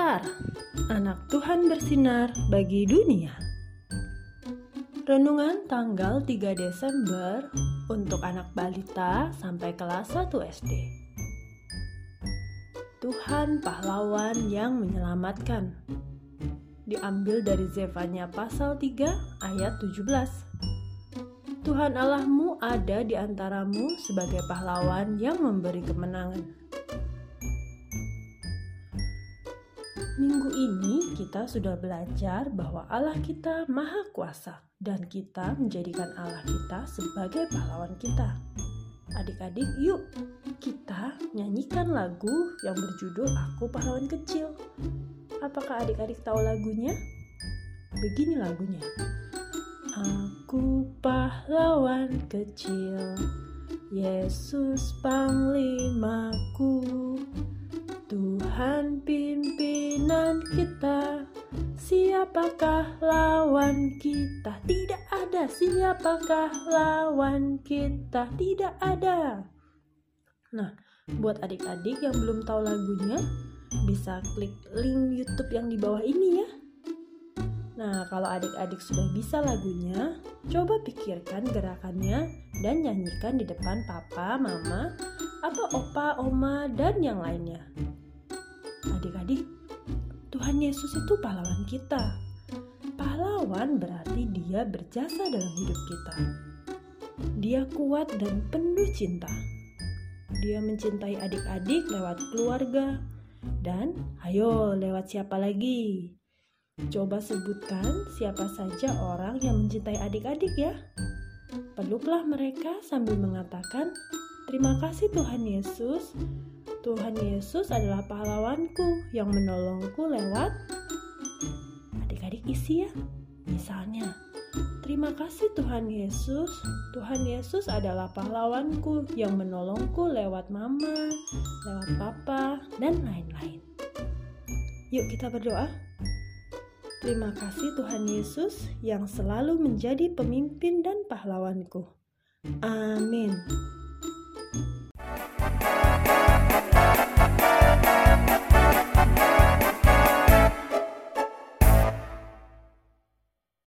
Star, anak Tuhan bersinar bagi dunia. Renungan tanggal 3 Desember untuk anak balita sampai kelas 1 SD. Tuhan pahlawan yang menyelamatkan. Diambil dari Zefanya pasal 3 ayat 17. Tuhan Allahmu ada di antaramu sebagai pahlawan yang memberi kemenangan. Minggu ini kita sudah belajar bahwa Allah kita maha kuasa dan kita menjadikan Allah kita sebagai pahlawan kita. Adik-adik, yuk kita nyanyikan lagu yang berjudul Aku Pahlawan Kecil. Apakah adik-adik tahu lagunya? Begini lagunya. Aku pahlawan kecil, Yesus panglimaku, Tuhan pimpinan kita Siapakah lawan kita? Tidak ada Siapakah lawan kita? Tidak ada Nah, buat adik-adik yang belum tahu lagunya Bisa klik link Youtube yang di bawah ini ya Nah, kalau adik-adik sudah bisa lagunya, coba pikirkan gerakannya dan nyanyikan di depan papa, mama, atau opa, oma, dan yang lainnya. Tuhan Yesus itu pahlawan kita. Pahlawan berarti dia berjasa dalam hidup kita. Dia kuat dan penuh cinta. Dia mencintai adik-adik lewat keluarga. Dan ayo lewat siapa lagi? Coba sebutkan siapa saja orang yang mencintai adik-adik ya. Peluklah mereka sambil mengatakan, Terima kasih Tuhan Yesus Tuhan Yesus adalah pahlawanku yang menolongku lewat adik-adik isi ya. Misalnya, terima kasih Tuhan Yesus. Tuhan Yesus adalah pahlawanku yang menolongku lewat mama, lewat papa, dan lain-lain. Yuk kita berdoa. Terima kasih Tuhan Yesus yang selalu menjadi pemimpin dan pahlawanku. Amin.